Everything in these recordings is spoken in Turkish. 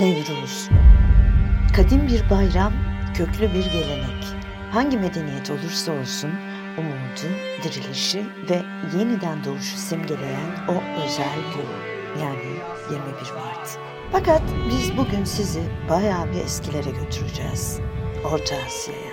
Nevruz. Kadim bir bayram, köklü bir gelenek. Hangi medeniyet olursa olsun umudu, dirilişi ve yeniden doğuşu simgeleyen o özel gün. Yani 21 Mart. Fakat biz bugün sizi bayağı bir eskilere götüreceğiz. Orta Asya'ya.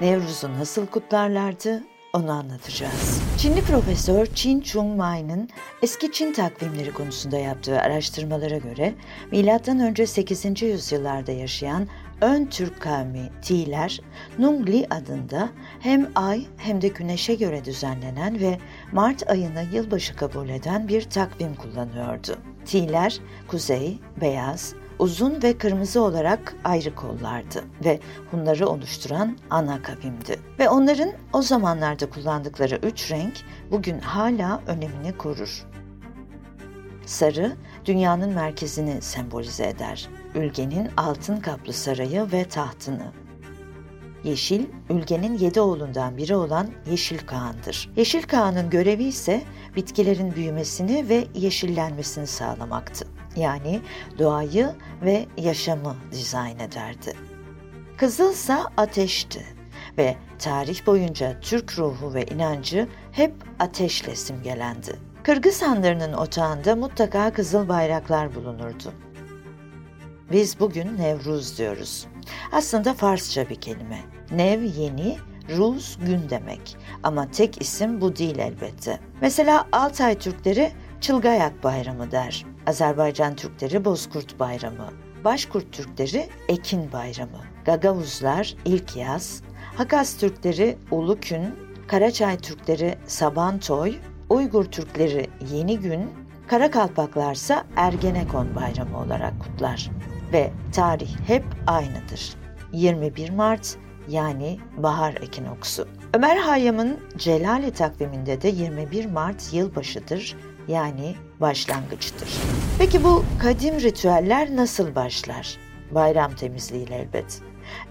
Nevruz'u nasıl kutlarlardı onu anlatacağız. Çinli profesör Qin Chung Mai'nin eski Çin takvimleri konusunda yaptığı araştırmalara göre M.Ö. 8. yüzyıllarda yaşayan ön Türk kavmi Tiler, Nungli adında hem ay hem de güneşe göre düzenlenen ve Mart ayını yılbaşı kabul eden bir takvim kullanıyordu. Tiler, kuzey, beyaz, uzun ve kırmızı olarak ayrı kollardı ve Hunları oluşturan ana kavimdi. Ve onların o zamanlarda kullandıkları üç renk bugün hala önemini korur. Sarı, dünyanın merkezini sembolize eder. Ülgenin altın kaplı sarayı ve tahtını. Yeşil, ülgenin yedi oğlundan biri olan Yeşil Kağan'dır. Yeşil Kağan'ın görevi ise bitkilerin büyümesini ve yeşillenmesini sağlamaktı. Yani doğayı ve yaşamı dizayn ederdi. Kızılsa ateşti ve tarih boyunca Türk ruhu ve inancı hep ateşle simgelendi. Kırgız hanlarının otağında mutlaka kızıl bayraklar bulunurdu. Biz bugün Nevruz diyoruz. Aslında Farsça bir kelime. Nev yeni, Ruz gün demek. Ama tek isim bu değil elbette. Mesela Altay Türkleri Çılgayak Bayramı der. Azerbaycan Türkleri Bozkurt Bayramı. Başkurt Türkleri Ekin Bayramı. Gagavuzlar ilk yaz. Hakas Türkleri Ulukün. Karaçay Türkleri Sabantoy. Uygur Türkleri Yeni Gün. Karakalpaklarsa Ergenekon Bayramı olarak kutlar. Ve tarih hep aynıdır. 21 Mart yani bahar ekinoksu. Ömer Hayyam'ın Celali takviminde de 21 Mart yılbaşıdır yani başlangıçtır. Peki bu kadim ritüeller nasıl başlar? Bayram temizliğiyle elbet.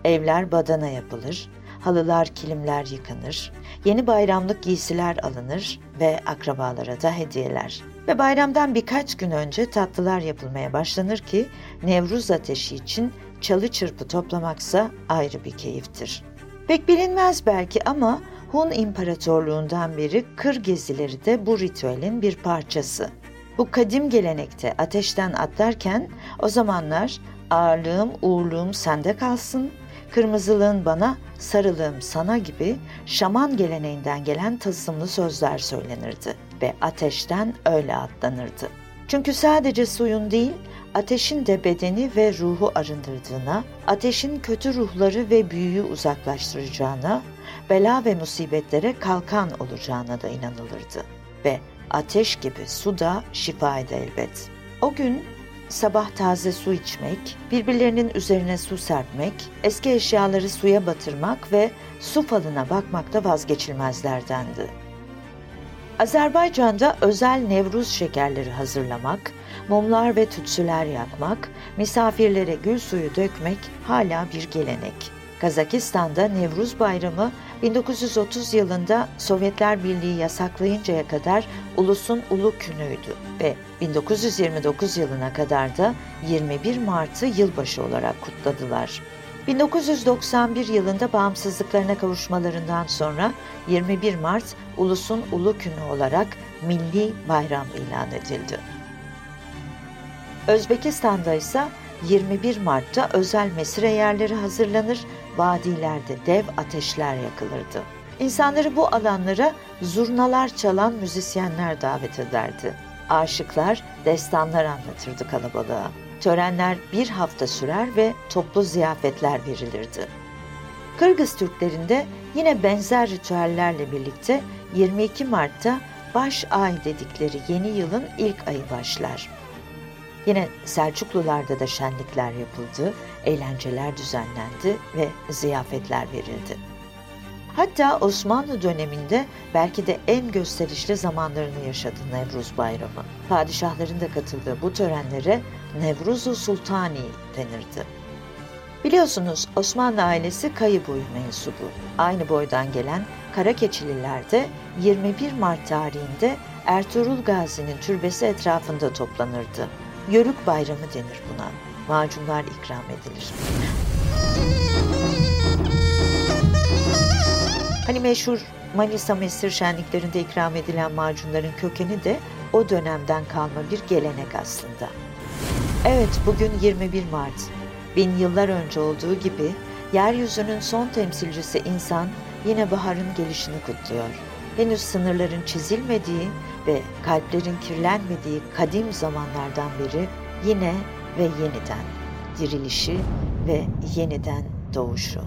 Evler badana yapılır, halılar, kilimler yıkanır, yeni bayramlık giysiler alınır ve akrabalara da hediyeler. Ve bayramdan birkaç gün önce tatlılar yapılmaya başlanır ki Nevruz ateşi için çalı çırpı toplamaksa ayrı bir keyiftir. Pek bilinmez belki ama Hun İmparatorluğundan beri kır gezileri de bu ritüelin bir parçası. Bu kadim gelenekte ateşten atlarken o zamanlar ağırlığım uğurluğum sende kalsın, kırmızılığın bana, sarılığım sana gibi şaman geleneğinden gelen tılsımlı sözler söylenirdi ve ateşten öyle atlanırdı. Çünkü sadece suyun değil, ateşin de bedeni ve ruhu arındırdığına, ateşin kötü ruhları ve büyüyü uzaklaştıracağına, bela ve musibetlere kalkan olacağına da inanılırdı. Ve ateş gibi su da şifaydı elbet. O gün sabah taze su içmek, birbirlerinin üzerine su serpmek, eski eşyaları suya batırmak ve su falına bakmak da vazgeçilmezlerdendi. Azerbaycan'da özel Nevruz şekerleri hazırlamak, mumlar ve tütsüler yakmak, misafirlere gül suyu dökmek hala bir gelenek. Kazakistan'da Nevruz Bayramı 1930 yılında Sovyetler Birliği yasaklayıncaya kadar ulusun ulu künüydü ve 1929 yılına kadar da 21 Mart'ı yılbaşı olarak kutladılar. 1991 yılında bağımsızlıklarına kavuşmalarından sonra 21 Mart ulusun ulu günü olarak milli bayram ilan edildi. Özbekistan'da ise 21 Mart'ta özel mesire yerleri hazırlanır, vadilerde dev ateşler yakılırdı. İnsanları bu alanlara zurnalar çalan müzisyenler davet ederdi. Aşıklar destanlar anlatırdı kalabalığa. Törenler bir hafta sürer ve toplu ziyafetler verilirdi. Kırgız Türklerinde yine benzer ritüellerle birlikte 22 Mart'ta baş ay dedikleri yeni yılın ilk ayı başlar. Yine Selçuklularda da şenlikler yapıldı, eğlenceler düzenlendi ve ziyafetler verildi. Hatta Osmanlı döneminde belki de en gösterişli zamanlarını yaşadı Nevruz Bayramı. Padişahların da katıldığı bu törenlere Nevruzu Sultani denirdi. Biliyorsunuz Osmanlı ailesi Kayı boyu mensubu. Aynı boydan gelen Karakeçililer de 21 Mart tarihinde Ertuğrul Gazi'nin türbesi etrafında toplanırdı. Yörük bayramı denir buna. macunlar ikram edilir. Hani meşhur Manisa Mesir şenliklerinde ikram edilen macunların kökeni de o dönemden kalma bir gelenek aslında. Evet, bugün 21 Mart. Bin yıllar önce olduğu gibi yeryüzünün son temsilcisi insan yine baharın gelişini kutluyor. Henüz sınırların çizilmediği ve kalplerin kirlenmediği kadim zamanlardan beri yine ve yeniden dirilişi ve yeniden doğuşu.